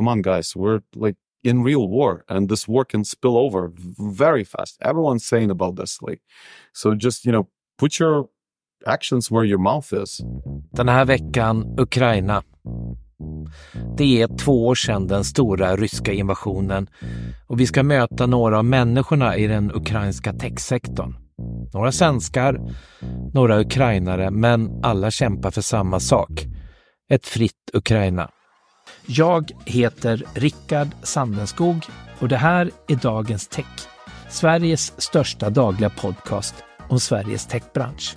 come on, guys, we're like in real war and this war can spill over very fast. Everyone's saying about this. Like, so just, you know, put your actions where your mouth is. Den här veckan, Ukraina. Det är två år sedan den stora ryska invasionen och vi ska möta några av människorna i den ukrainska techsektorn. Några svenskar, några ukrainare, men alla kämpar för samma sak. Ett fritt Ukraina. Jag heter Rickard Sandenskog och det här är Dagens Tech. Sveriges största dagliga podcast om Sveriges techbransch.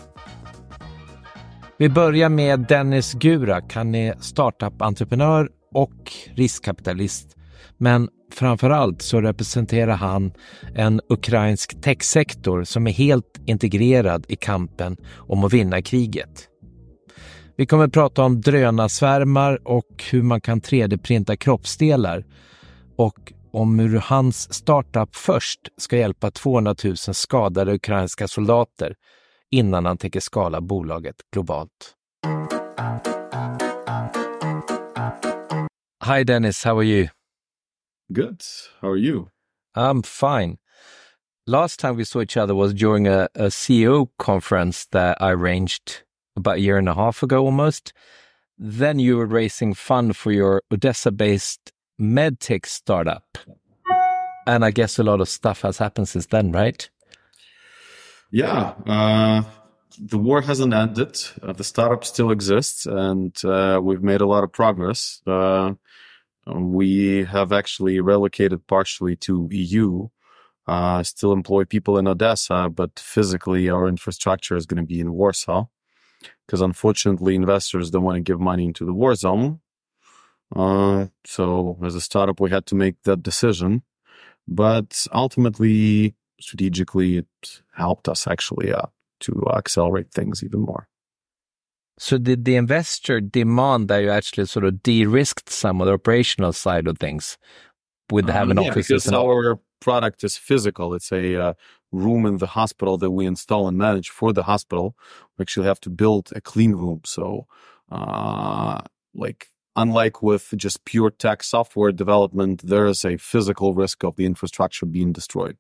Vi börjar med Dennis Gurak. Han är startup-entreprenör och riskkapitalist. Men framför allt så representerar han en ukrainsk techsektor som är helt integrerad i kampen om att vinna kriget. Vi kommer att prata om drönarsvärmar och hur man kan 3D-printa kroppsdelar och om hur hans startup först ska hjälpa 200 000 skadade ukrainska soldater innan han tänker skala bolaget globalt. Hi Dennis, how are you? Good. How are you? I'm fine. Last time we saw each other was during a, a CEO conference that I arranged about a year and a half ago almost. Then you were raising fund for your Odessa based medtech startup. And I guess a lot of stuff has happened since then, right? Yeah. Uh, the war hasn't ended. Uh, the startup still exists, and uh, we've made a lot of progress. Uh, we have actually relocated partially to EU. Uh, still employ people in Odessa, but physically our infrastructure is going to be in Warsaw because unfortunately investors don't want to give money into the war zone. Uh, so as a startup, we had to make that decision, but ultimately, strategically, it helped us actually uh, to accelerate things even more. So did the investor demand that you actually sort of de-risked some of the operational side of things with um, having yeah, offices? Because our product is physical. It's a uh, room in the hospital that we install and manage for the hospital. We actually have to build a clean room. So, uh, like, unlike with just pure tech software development, there is a physical risk of the infrastructure being destroyed.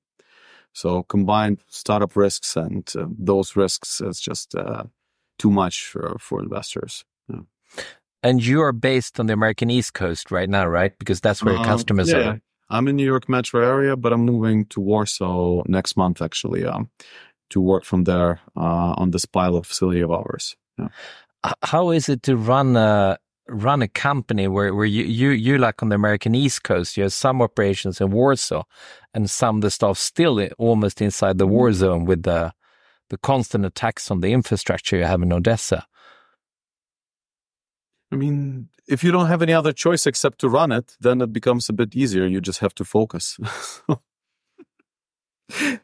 So combined startup risks and uh, those risks is just uh, too much for, for investors. Yeah. And you are based on the American East Coast right now, right? Because that's where your Um, customers yeah. are. I'm in New York metro area, but I'm moving to Warsaw next month actually um, to work from there uh, on this pilot facility of ours. Yeah. How is it to run a run a company where, where you, you you like on the American East Coast, you have some operations in Warsaw and some of the stuff still almost inside the war zone with the the constant attacks on the infrastructure you have in Odessa. I mean, if you don't have any other choice except to run it, then it becomes a bit easier. You just have to focus.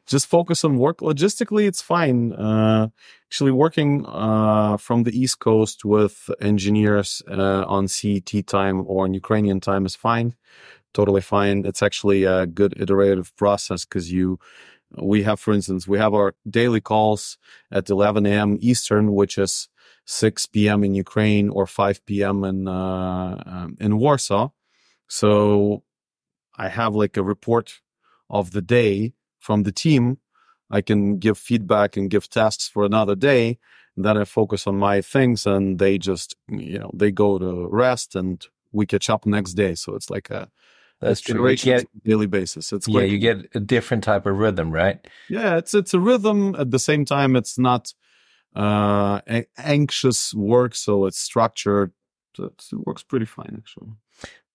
just focus on work. Logistically, it's fine. Uh, actually, working uh, from the East Coast with engineers uh, on CET time or on Ukrainian time is fine. Totally fine. It's actually a good iterative process because you, we have, for instance, we have our daily calls at 11 a.m. Eastern, which is 6 p.m. in Ukraine or 5 p.m. in uh, um, in Warsaw. So I have like a report of the day from the team. I can give feedback and give tasks for another day. And then I focus on my things, and they just you know they go to rest, and we catch up next day. So it's like a That's true. Get, on a daily basis. It's yeah, you get a different type of rhythm, right? yeah it's it's a rhythm at the same time it's not uh anxious work so it's structured it works pretty fine actually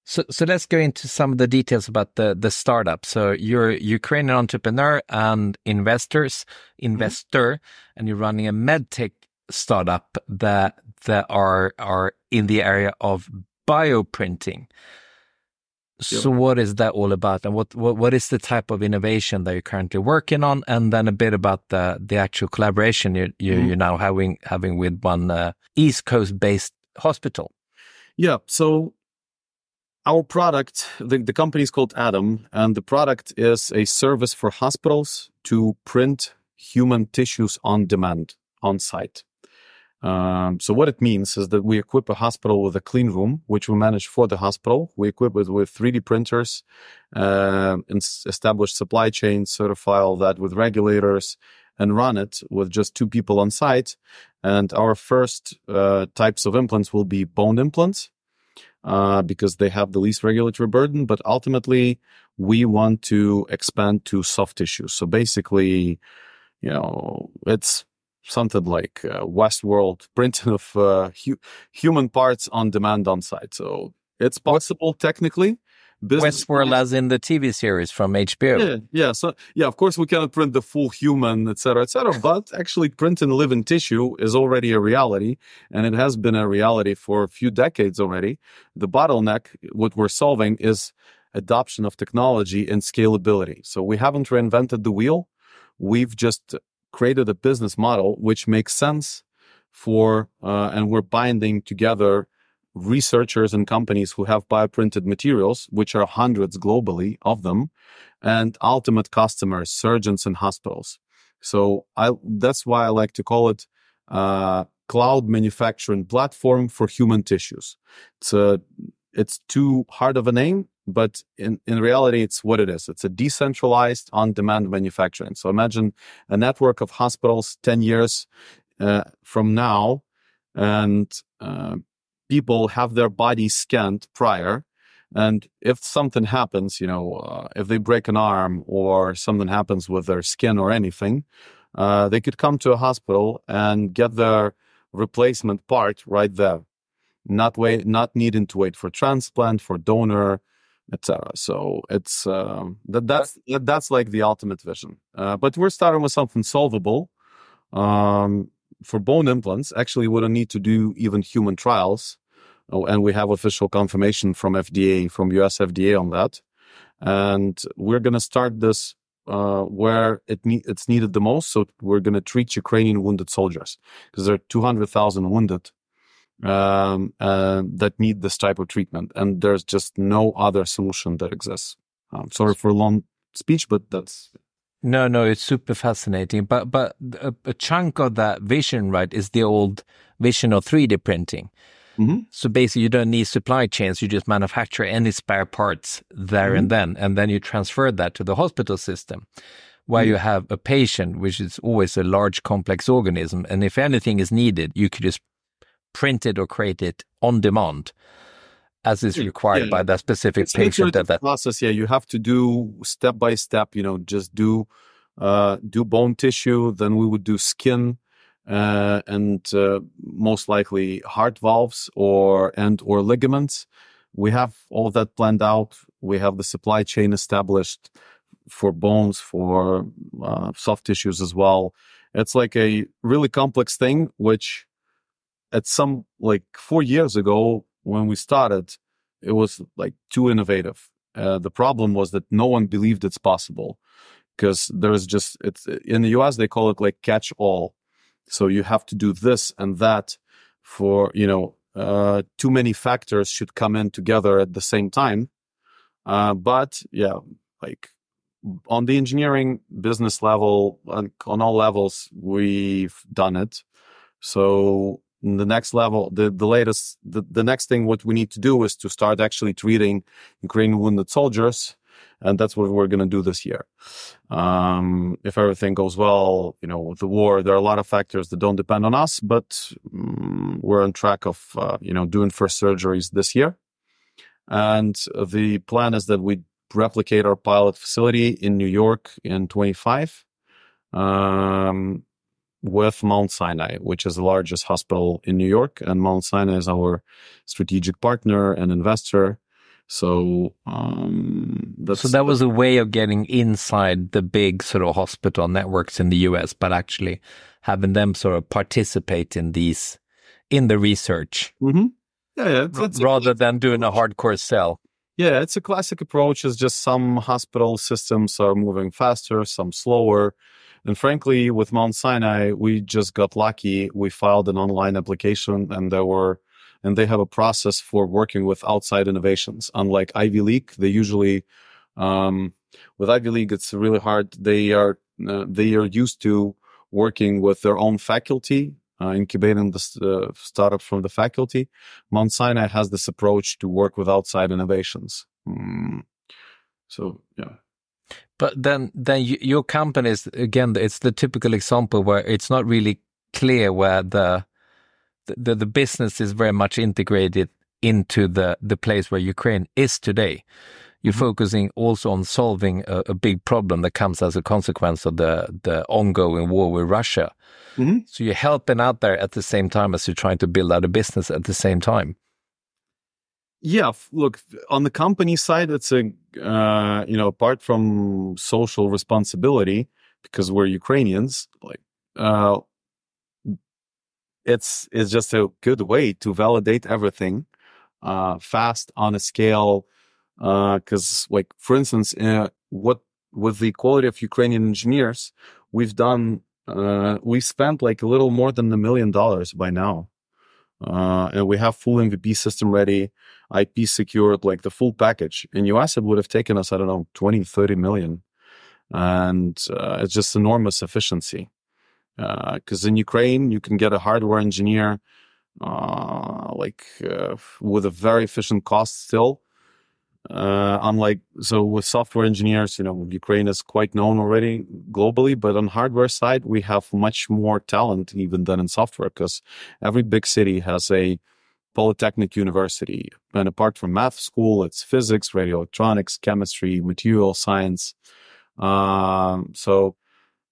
So, so let's go into some of the details about the the startup. So you're a Ukrainian entrepreneur and investors, investor, and you're running a medtech startup that that are are in the area of bioprinting. So what is that all about, and what, what what is the type of innovation that you're currently working on, and then a bit about the the actual collaboration you, you Mhm. you're now having having with one uh, East Coast based hospital. yeah. So our product the, the company is called A.D.A.M. and the product is a service for hospitals to print human tissues on demand on site Um, so what it means is that we equip a hospital with a clean room, which we manage for the hospital. We equip it with 3D printers, uh, and establish supply chain, certify all that with regulators, and run it with just two people on site. And our first uh, types of implants will be bone implants. Uh, because they have the least regulatory burden, but ultimately we want to expand to soft tissue. So basically, you know, it's something like uh, Westworld printing of uh, hu- human parts on demand on site. So it's possible technically. Business Westworld, as in the TV series from HBO. Yeah, yeah. So yeah, of course we cannot print the full human, etc., etc. but actually, printing living tissue is already a reality, and it has been a reality for a few decades already. The bottleneck, what we're solving, is adoption of technology and scalability. So we haven't reinvented the wheel. We've just created a business model which makes sense for, uh, and we're binding together researchers and companies who have bioprinted materials, which are hundreds globally of them, and ultimate customers, surgeons and hospitals. So I, that's why I like to call it uh, cloud manufacturing platform for human tissues. It's a, it's too hard of a name, but in, in reality, it's what it is. It's a decentralized on-demand manufacturing. So imagine a network of hospitals 10 years uh, from now, and uh, people have their bodies scanned prior. And if something happens, you know, uh, if they break an arm or something happens with their skin or anything, uh, they could come to a hospital and get their replacement part right there, not wait, not needing to wait for transplant, for donor, etc. So it's um, that that's that's like the ultimate vision. Uh, but we're starting with something solvable. Um, for bone implants, actually, we don't need to do even human trials, oh, and we have official confirmation from FDA, from US FDA on that. And we're going to start this uh, where it ne- it's needed the most. So we're going to treat Ukrainian wounded soldiers because there are 200,000 wounded um, uh, that need this type of treatment, and there's just no other solution that exists. Um, sorry for a long speech, but that's no, no, it's super fascinating. But but a, a, chunk of that vision, right, is the old vision of 3D printing. Mm-hmm. So basically, you don't need supply chains. You just manufacture any spare parts there mm-hmm. and then, and then you transfer that to the hospital system, where mm-hmm. you have a patient, which is always a large, complex organism. And if anything is needed, you could just print it or created on demand as is required yeah. by that specific patient that, that process yeah. You have to do step by step you know just do uh, do bone tissue then we would do skin uh, and uh, most likely heart valves or and or ligaments. We have all that planned out. We have the supply chain established for bones for uh, soft tissues as well. It's like a really complex thing which at some like four years ago when we started, it was like too innovative. Uh, the problem was that no one believed it's possible because there's just it's in the US they call it like catch all. So you have to do this and that for you know uh, too many factors should come in together at the same time. Uh, but yeah, like on the engineering business level, on, on all levels, we've done it. So the next level, the, the latest, the, the next thing what we need to do is to start actually treating Ukrainian wounded soldiers. And that's what we're going to do this year. Um, if everything goes well, you know, with the war, there are a lot of factors that don't depend on us, but um, we're on track of, uh, you know, doing first surgeries this year. And the plan is that we replicate our pilot facility in New York in 25. Um, with Mount Sinai, which is the largest hospital in New York. And Mount Sinai is our strategic partner and investor. So, um, so that was a way of getting inside the big sort of hospital networks in the US, but actually having them sort of participate in these, in the research. Mm-hmm. Yeah, yeah. Rather a, than doing a hardcore sell. Yeah, it's a classic approach. It's just some hospital systems are moving faster, some slower. And frankly, with Mount Sinai, we just got lucky. We filed an online application and there were, and they have a process for working with outside innovations. Unlike Ivy League, they usually, um, with Ivy League, it's really hard. They are, uh, they are used to working with their own faculty uh, incubating the uh, startups from the faculty. Mount Sinai has this approach to work with outside innovations. Mm. So yeah. But then, then you, your company is again, it's the typical example where it's not really clear where the the, the business is very much integrated into the the place where Ukraine is today. You're mm-hmm. focusing also on solving a, a, big problem that comes as a consequence of the the ongoing war with Russia. Mm-hmm. So you're helping out there at the same time as you're trying to build out a business at the same time. Yeah, look on the company side, it's a uh, you know apart from social responsibility because we're Ukrainians, like uh, it's it's just a good way to validate everything uh, fast on a scale. Because, uh, like for instance, uh, what with the quality of Ukrainian engineers, we've done uh, we spent like a little more than a million dollars by now uh, and we have full MVP system ready, IP secured, like the full package. In US, it would have taken us, I don't know, 20, 30 million. And uh, it's just enormous efficiency. Because uh, in Ukraine, you can get a hardware engineer uh, like uh, with a very efficient cost still uh, unlike so with software engineers, you know, Ukraine is quite known already globally, but on hardware side, we have much more talent even than in software because every big city has a polytechnic university, and apart from math school, it's physics, radio electronics, chemistry, material science. Um, so,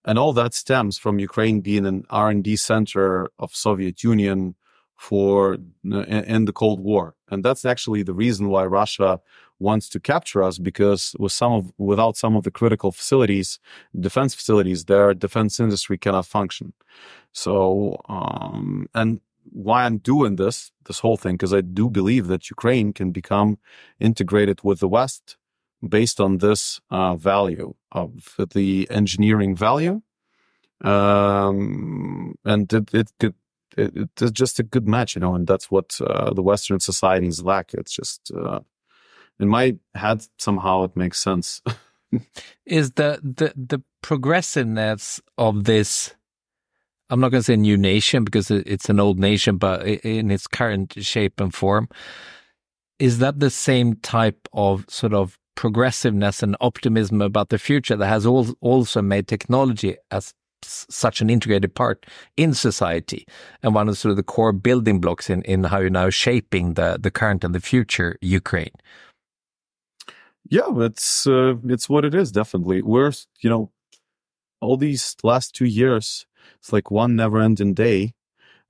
and all that stems from Ukraine being an R and D center of Soviet Union for in the Cold War, and that's actually the reason why Russia wants to capture us because with some of without some of the critical facilities, defense facilities, their defense industry cannot function. So um, and why I'm doing this this whole thing because I do believe that Ukraine can become integrated with the West based on this uh, value of the engineering value, um, and it, it. It, it's just a good match, you know, and that's what uh, the Western societies lack. It's just uh, in my head somehow it makes sense. Is the the the progressiveness of this i'm not going to say new nation because it's an old nation but in its current shape and form is that the same type of sort of progressiveness and optimism about the future that has also made technology as such an integrated part in society and one of sort of the core building blocks in, in how you're now shaping the, the current and the future Ukraine yeah, it's uh, it's what it is. Definitely, we're you know all these last two years, it's like one never-ending day,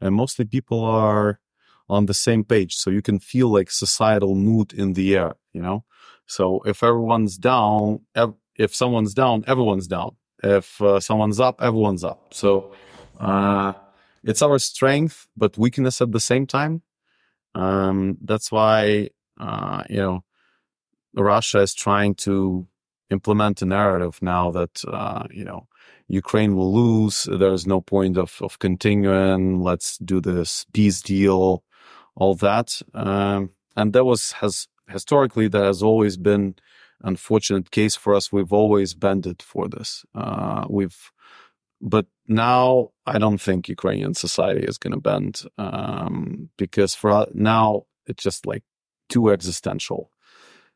and mostly people are on the same page, so you can feel like societal mood in the air. You know, so if everyone's down, ev- if someone's down, everyone's down. If uh, someone's up, everyone's up. So uh, it's our strength, but weakness at the same time. Um, that's why uh, you know Russia is trying to implement a narrative now that uh, you know Ukraine will lose. There's no point of of continuing. Let's do this peace deal, all that. Um, and that was has historically that has always been unfortunate case for us. We've always bended for this. Uh, we've, but now I don't think Ukrainian society is going to bend um, because for now it's just like too existential.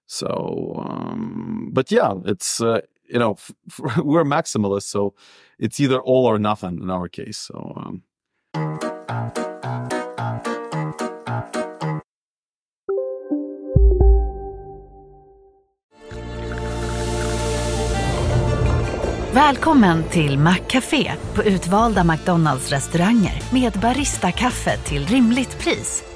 So, um, but yeah, it's uh, you know we're maximalists, so it's either all or nothing in our case. So. Um. Välkommen till McCafé på utvalda McDonalds restauranger med Baristakaffe till rimligt pris.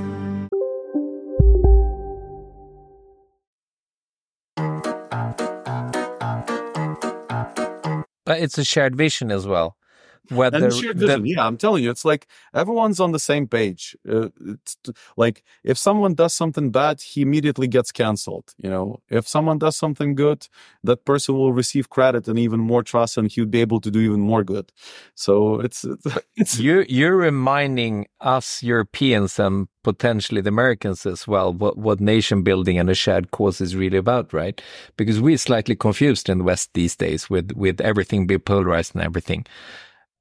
it's a shared vision as well. Whether and shared vision. yeah, I'm telling you, it's like everyone's on the same page. Uh, it's like if someone does something bad, he immediately gets canceled. You know, if someone does something good, that person will receive credit and even more trust, and he'll be able to do even more good. So it's, it's, it's you you're reminding us Europeans and potentially the Americans as well what what nation building and a shared cause is really about, right? Because we're slightly confused in the West these days with with everything being polarized and everything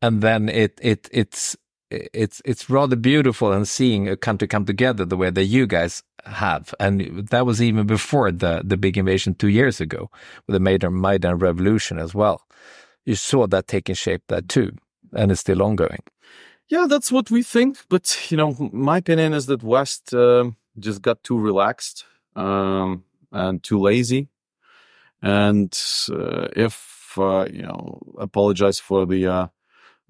and then it it it's it's it's rather beautiful and seeing a country come together the way that you guys have, and that was even before the the big invasion two years ago with the Maidan Maidan Revolution as well. You saw that taking shape there too, and it's still ongoing. Yeah, that's what we think. But you know, my opinion is that West uh, just got too relaxed um, and too lazy, and uh, if uh, you know, apologize for the uh,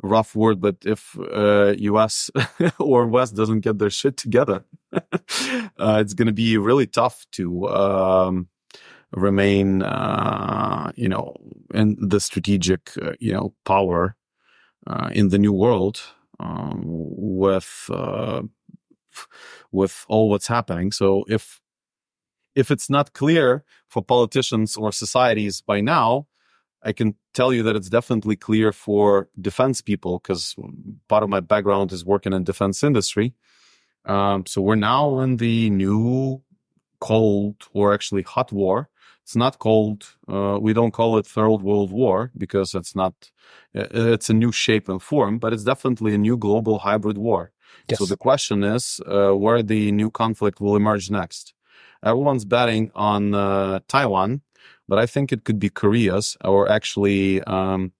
rough word, but if uh, US or West doesn't get their shit together, uh, it's going to be really tough to um, remain, uh, you know, in the strategic, uh, you know, power uh, in the new world um, with uh, with all what's happening. So if if it's not clear for politicians or societies by now I can tell you that it's definitely clear for defense people because part of my background is working in defense industry. Um, so we're now in the new cold or actually hot war. It's not cold. Uh, we don't call it third world war because it's not, it's a new shape and form, but it's definitely a new global hybrid war. Yes. So the question is, uh, where the new conflict will emerge next. Everyone's betting on uh, Taiwan but I think it could be Korea's or actually um,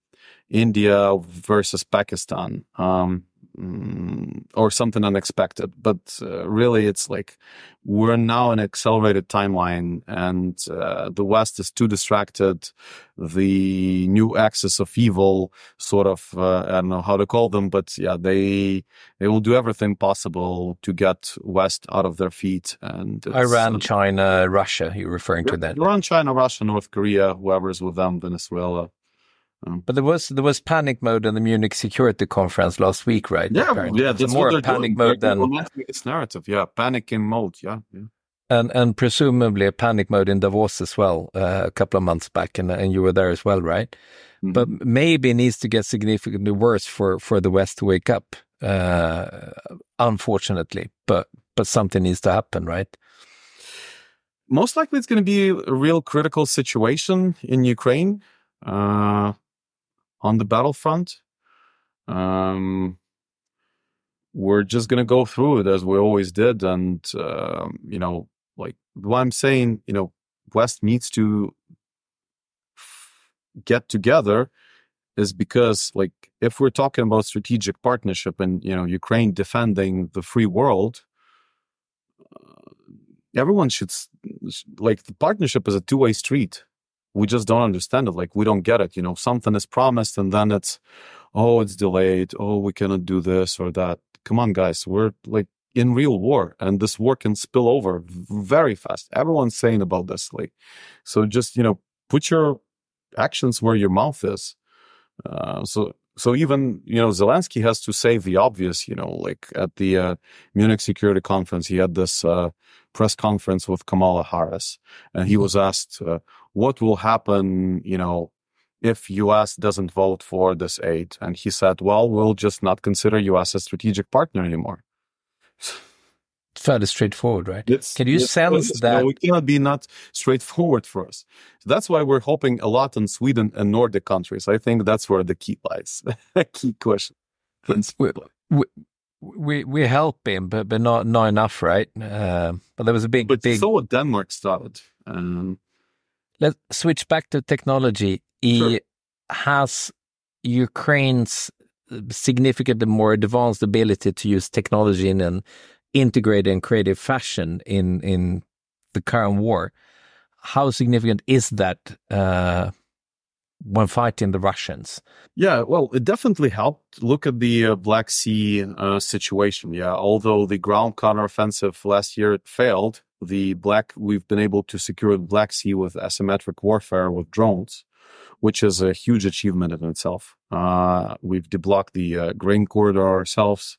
India versus Pakistan. Um, or something unexpected. But uh, really, it's like we're now in an accelerated timeline, and uh, the West is too distracted. The new axis of evil, sort of, uh, I don't know how to call them, but yeah, they they will do everything possible to get West out of their feet. And Iran, China, Russia. You're referring to that? Iran, China, Russia, North Korea, whoever's with them, Venezuela. Um, but there was there was panic mode in the Munich Security Conference last week, right? Yeah, apparently. yeah, that's more panic doing. mode they're than this narrative. Yeah, panic in mode. Yeah, yeah. And and presumably a panic mode in Davos as well uh, a couple of months back, and and you were there as well, right? Mm-hmm. But maybe it needs to get significantly worse for for the West to wake up. Uh, unfortunately, but but something needs to happen, right? Most likely, it's going to be a real critical situation in Ukraine. Uh, on the battlefront. Um, we're just gonna go through it as we always did, and uh, you know, like what I'm saying, you know, West needs to get together is because like if we're talking about strategic partnership and you know Ukraine defending the free world, uh, everyone should like the partnership is a two way street we just don't understand it. Like we don't get it. You know, something is promised and then it's, oh, it's delayed. Oh, we cannot do this or that. Come on, guys. We're like in real war and this war can spill over very fast. Everyone's saying about this. Like, so just, you know, put your actions where your mouth is. Uh, so, so even, you know, Zelensky has to say the obvious, you know, like at the uh, Munich Security Conference, he had this uh, press conference with Kamala Harris and he was asked, uh, what will happen, you know, if US doesn't vote for this aid? And he said, well, we'll just not consider US a strategic partner anymore. Fairly straightforward, right? It's, Can you sense that? No, it cannot be not straightforward for us. So that's why we're hoping a lot on Sweden and Nordic countries. I think that's where the key lies. key question. We, we, we we help him, but but not not enough, right? Uh, but there was a big, but big. So Denmark started. Um, Let's switch back to technology. Sure. Has Ukraine's significantly more advanced ability to use technology in an integrated and creative fashion in in the current war. How significant is that uh, when fighting the Russians? Yeah, well, it definitely helped. Look at the uh, Black Sea uh, situation. Yeah, although the ground counteroffensive last year failed, the black we've been able to secure the Black Sea with asymmetric warfare with drones, which is a huge achievement in itself. Uh, we've deblocked the uh, grain corridor ourselves.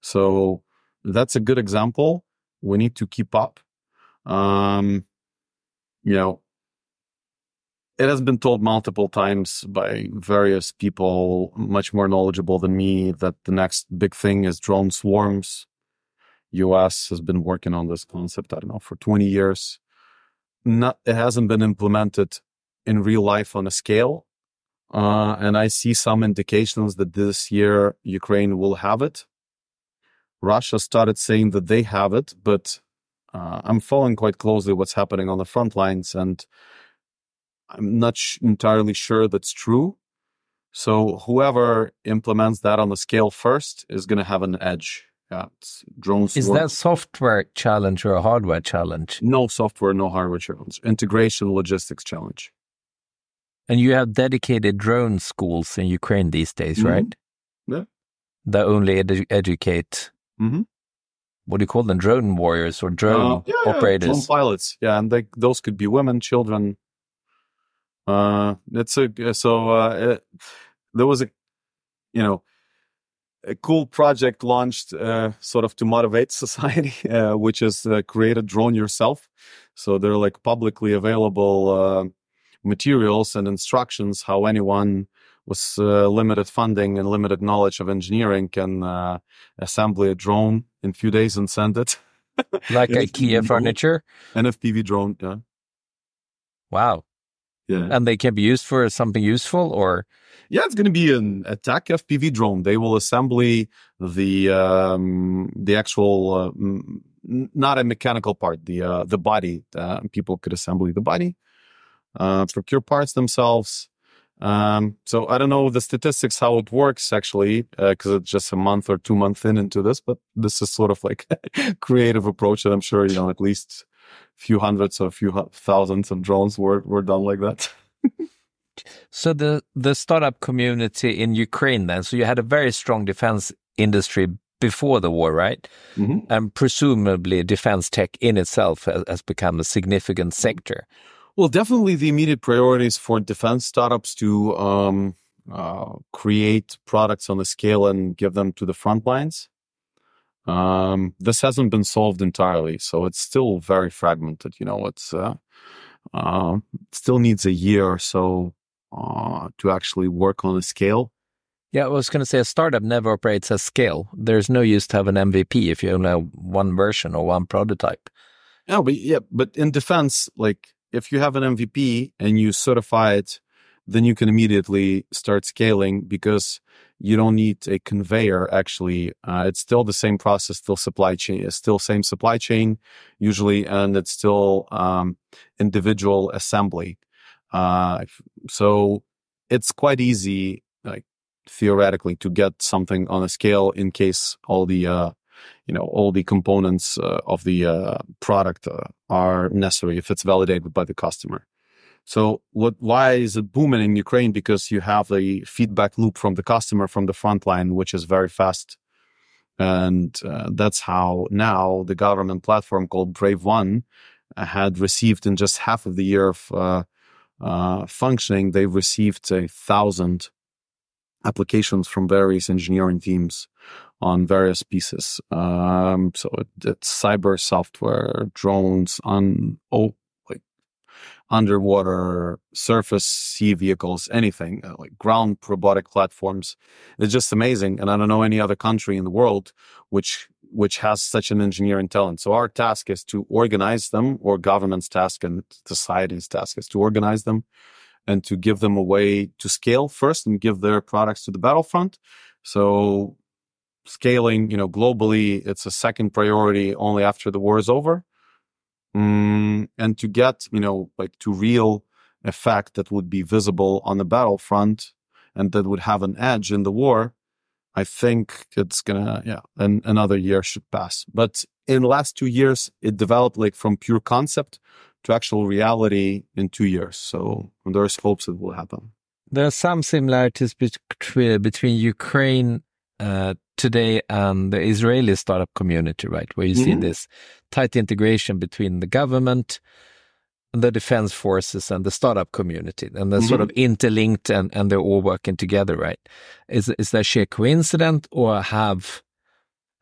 So that's a good example. We need to keep up. Um, you know, it has been told multiple times by various people much more knowledgeable than me that the next big thing is drone swarms. US has been working on this concept, I don't know, for 20 years. Not, it hasn't been implemented in real life on a scale. Uh, and I see some indications that this year Ukraine will have it. Russia started saying that they have it, but uh, I'm following quite closely what's happening on the front lines, and I'm not sh- entirely sure that's true. So whoever implements that on the scale first is going to have an edge. Yeah, drones. Is work. that software challenge or a hardware challenge? No software, no hardware challenge. Integration logistics challenge. And you have dedicated drone schools in Ukraine these days, mm-hmm. right? Yeah. That only edu- educate. Mm-hmm. What do you call them? Drone warriors or drone uh, yeah, operators? Drone pilots. Yeah, and they, those could be women, children. Uh, it's a so uh, it, there was a, you know, a cool project launched uh, sort of to motivate society, uh, which is uh, create a drone yourself. So they're like publicly available uh, materials and instructions how anyone with uh, limited funding and limited knowledge of engineering can uh, assemble a drone in a few days and send it. like IKEA furniture? An FPV drone, yeah. Wow. Yeah. And they can be used for something useful or? Yeah, it's going to be an attack FPV drone. They will assembly the, um, the actual, uh, not a mechanical part, the, uh, the body. Uh, people could assemble the body, uh, procure parts themselves. Um, so I don't know the statistics, how it works actually, because uh, it's just a month or two months in into this, but this is sort of like creative approach that I'm sure, you know, at least few hundreds or a few thousands of drones were, were done like that. so the the startup community in Ukraine then, so you had a very strong defense industry before the war, right? Mm-hmm. And presumably defense tech in itself has, has, become a significant sector. Well, definitely the immediate priorities for defense startups to um, uh, create products on the scale and give them to the front lines. Um, this hasn't been solved entirely, so it's still very fragmented. You know, it's uh, uh, still needs a year or so uh, to actually work on a scale. Yeah, I was going to say a startup never operates at scale. There's no use to have an MVP if you only have one version or one prototype. Yeah, but yeah, but in defense, like if you have an MVP and you certify it, then you can immediately start scaling because you don't need a conveyor actually uh, it's still the same process still supply chain it's still same supply chain usually and it's still um, individual assembly. Uh, so it's quite easy like theoretically to get something on a scale in case all the uh, you know all the components uh, of the uh, product uh, are necessary if it's validated by the customer so what, why is it booming in Ukraine? Because you have the feedback loop from the customer from the front line, which is very fast. And uh, that's how now the government platform called Brave1 had received in just half of the year of uh, uh, functioning, they've received a thousand applications from various engineering teams on various pieces. Um, so it, it's cyber software, drones, on oh, underwater, surface sea vehicles, anything uh, like ground robotic platforms. It's just amazing. And I don't know any other country in the world which which has such an engineering talent. So our task is to organize them, or government's task and society's task is to organize them and to give them a way to scale first and give their products to the battlefront. So scaling, you know, globally, it's a second priority only after the war is over. Mm, and to get, you know, like to real effect that would be visible on the battlefront and that would have an edge in the war, I think it's gonna, yeah, and another year should pass. But in the last two years, it developed like from pure concept to actual reality in two years. So there's hopes it will happen. There are some similarities between, between Ukraine uh, today and the Israeli startup community, right? Where you mm -hmm. see mm-hmm. this tight integration between the government the defense forces and the startup community, and they're mm-hmm. sort of interlinked and, and they're all working together, right? Is is that sheer coincidence, or have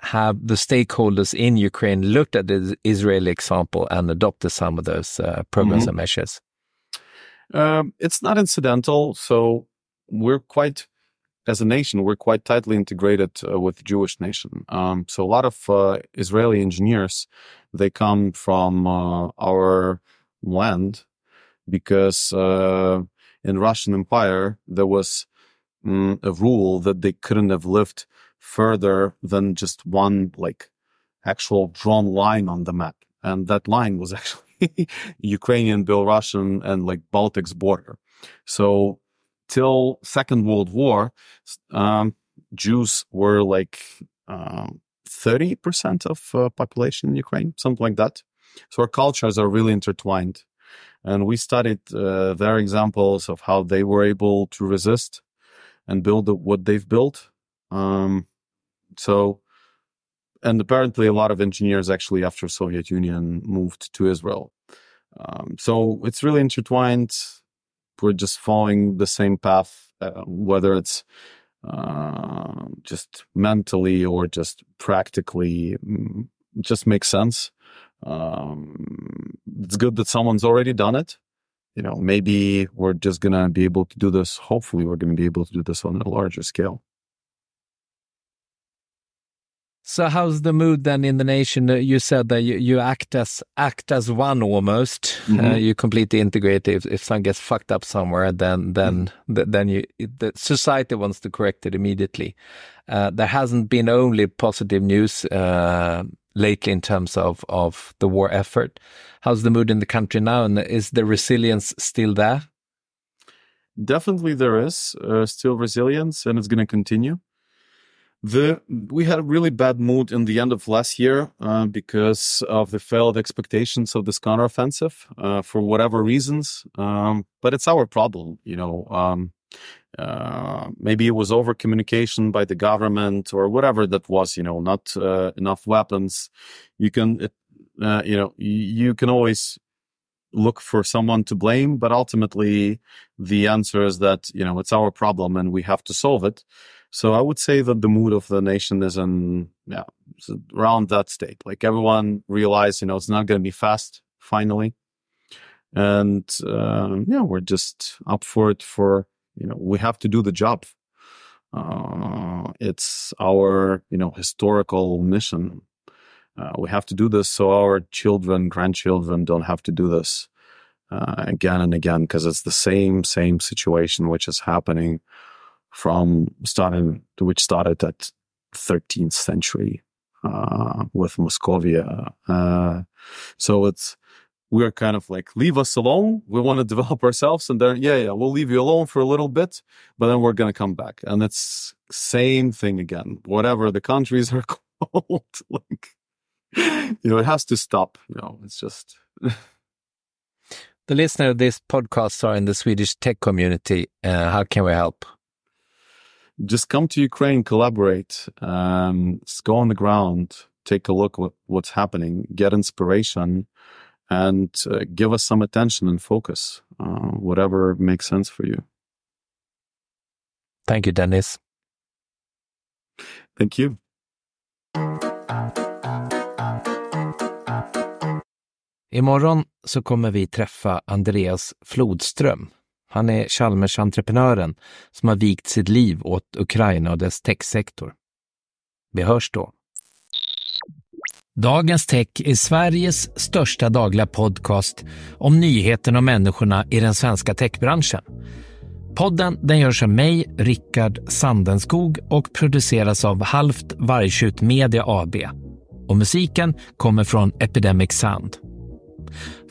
have the stakeholders in Ukraine looked at the Israeli example and adopted some of those uh, programs mm-hmm. and measures? Um, it's not incidental. So we're quite, as a nation, we're quite tightly integrated uh, with Jewish nation. Um, so a lot of uh, Israeli engineers, they come from uh, our land because uh, in Russian Empire there was mm, a rule that they couldn't have lived further than just one like actual drawn line on the map, and that line was actually Ukrainian, Belarusian, and like Baltics border. So till Second World War, um, Jews were like um, thirty percent of uh, population in Ukraine, something like that. So our cultures are really intertwined. And we studied uh, their examples of how they were able to resist and build what they've built. Um, so, and apparently a lot of engineers actually after Soviet Union moved to Israel. Um, so it's really intertwined. We're just following the same path, uh, whether it's uh, just mentally or just practically, mm, just makes sense. Um, it's good that someone's already done it. You know, maybe we're just gonna be able to do this. Hopefully, we're gonna be able to do this on a larger scale. So how's the mood then in the nation? Uh, you said that you, you act as act as one almost. Mm -hmm. uh, you completely integrate. If, if something gets fucked up somewhere, then then mm -hmm. th then you the society wants to correct it immediately. Uh, there hasn't been only positive news uh, lately in terms of, of the war effort. How's the mood in the country now? And is the resilience still there? Definitely there is uh, still resilience and it's going to continue. The we had a really bad mood in the end of last year uh, because of the failed expectations of this counteroffensive uh, for whatever reasons. Um, but it's our problem, you know. Um, uh, maybe it was over communication by the government or whatever that was, you know, not uh, enough weapons. You can, uh, you know, you can always look for someone to blame, but ultimately the answer is that, you know, it's our problem and we have to solve it. So I would say that the mood of the nation is in, yeah, around that state. Like everyone realized, you know, it's not going to be fast finally. And, uh, yeah, we're just up for it for you know we have to do the job uh, it's our you know historical mission uh, we have to do this so our children grandchildren don't have to do this uh, again and again because it's the same same situation which is happening from starting which started at 13th century uh, with Moscovia. Uh, so it's we're kind of like, leave us alone. We want to develop ourselves. And then, yeah, yeah, we'll leave you alone for a little bit, but then we're to come back. And it's same thing again. Whatever the countries are called, like, you know, it has to stop. You know, it's just. the listener of this podcast are in the Swedish tech community. Uh, how can we help? Just come to Ukraine, collaborate, um, go on the ground, take a look at what's happening, get inspiration and uh, give us some attention and focus, uh, whatever makes sense for you. Thank you, Denys. Thank you. Imorgon så kommer vi träffa Andreas Flodström. Han är Chalmers-entreprenören som har vikt sitt liv åt Ukraina och dess techsektor. Vi hörs då. Dagens Tech är Sveriges största dagliga podcast om nyheterna och människorna i den svenska techbranschen. Podden den görs av mig, Rickard Sandenskog och produceras av Halvt Vargtjut Media AB. Och musiken kommer från Epidemic Sound.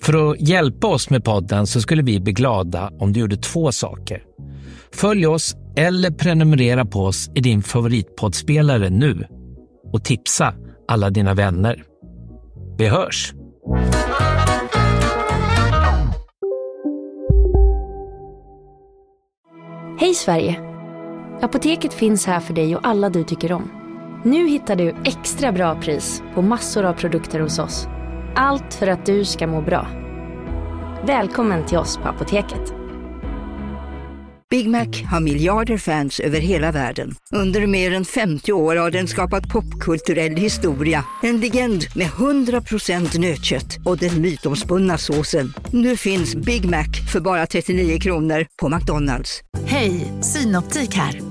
För att hjälpa oss med podden så skulle vi bli glada om du gjorde två saker. Följ oss eller prenumerera på oss i din favoritpoddspelare nu och tipsa alla dina vänner. Vi hörs! Hej Sverige! Apoteket finns här för dig och alla du tycker om. Nu hittar du extra bra pris på massor av produkter hos oss. Allt för att du ska må bra. Välkommen till oss på Apoteket. Big Mac har miljarder fans över hela världen. Under mer än 50 år har den skapat popkulturell historia. En legend med 100% nötkött och den mytomspunna såsen. Nu finns Big Mac för bara 39 kronor på McDonalds. Hej, Synoptik här.